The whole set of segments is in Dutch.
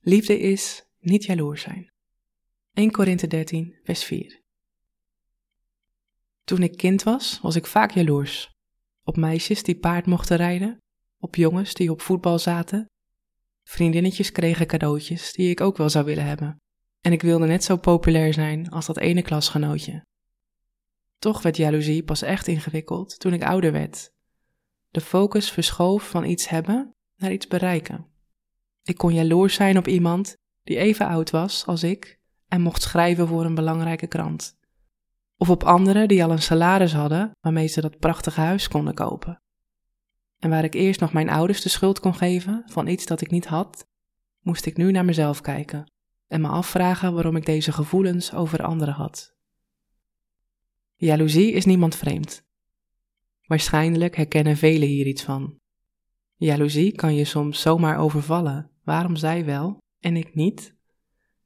Liefde is niet jaloers zijn. 1 Korinthe 13, vers 4. Toen ik kind was, was ik vaak jaloers. Op meisjes die paard mochten rijden, op jongens die op voetbal zaten. Vriendinnetjes kregen cadeautjes die ik ook wel zou willen hebben. En ik wilde net zo populair zijn als dat ene klasgenootje. Toch werd jaloezie pas echt ingewikkeld toen ik ouder werd. De focus verschoof van iets hebben naar iets bereiken. Ik kon jaloers zijn op iemand die even oud was als ik en mocht schrijven voor een belangrijke krant. Of op anderen die al een salaris hadden waarmee ze dat prachtige huis konden kopen. En waar ik eerst nog mijn ouders de schuld kon geven van iets dat ik niet had, moest ik nu naar mezelf kijken en me afvragen waarom ik deze gevoelens over anderen had. Jaloezie is niemand vreemd. Waarschijnlijk herkennen velen hier iets van. Jaloezie kan je soms zomaar overvallen. Waarom zij wel en ik niet?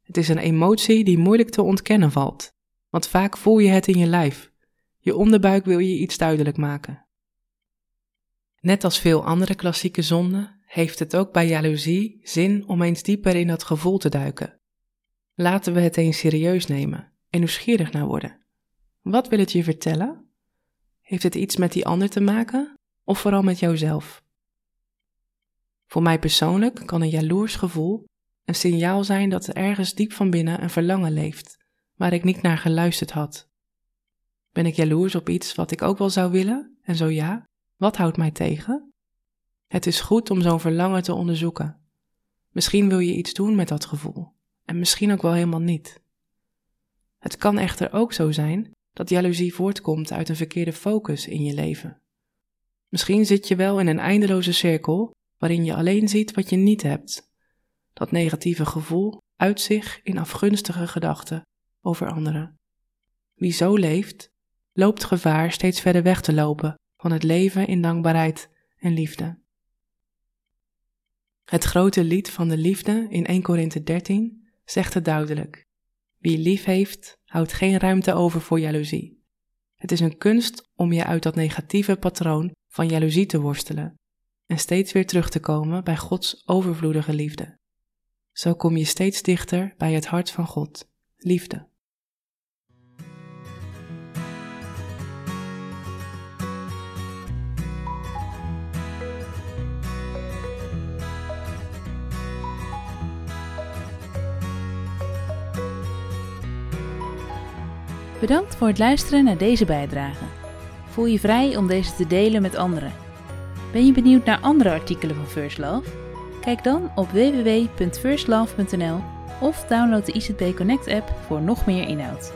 Het is een emotie die moeilijk te ontkennen valt, want vaak voel je het in je lijf. Je onderbuik wil je iets duidelijk maken. Net als veel andere klassieke zonden heeft het ook bij jaloezie zin om eens dieper in dat gevoel te duiken. Laten we het eens serieus nemen en nieuwsgierig naar worden. Wat wil het je vertellen? Heeft het iets met die ander te maken of vooral met jouzelf? Voor mij persoonlijk kan een jaloers gevoel een signaal zijn dat er ergens diep van binnen een verlangen leeft, waar ik niet naar geluisterd had. Ben ik jaloers op iets wat ik ook wel zou willen? En zo ja, wat houdt mij tegen? Het is goed om zo'n verlangen te onderzoeken. Misschien wil je iets doen met dat gevoel, en misschien ook wel helemaal niet. Het kan echter ook zo zijn dat jaloezie voortkomt uit een verkeerde focus in je leven. Misschien zit je wel in een eindeloze cirkel waarin je alleen ziet wat je niet hebt. Dat negatieve gevoel uit zich in afgunstige gedachten over anderen. Wie zo leeft, loopt gevaar steeds verder weg te lopen van het leven in dankbaarheid en liefde. Het grote lied van de liefde in 1 Korinthe 13 zegt het duidelijk. Wie lief heeft, houdt geen ruimte over voor jaloezie. Het is een kunst om je uit dat negatieve patroon van jaloezie te worstelen en steeds weer terug te komen bij Gods overvloedige liefde. Zo kom je steeds dichter bij het hart van God, liefde. Bedankt voor het luisteren naar deze bijdrage. Voel je vrij om deze te delen met anderen. Ben je benieuwd naar andere artikelen van First Love? Kijk dan op www.firstlove.nl of download de ICB Connect app voor nog meer inhoud.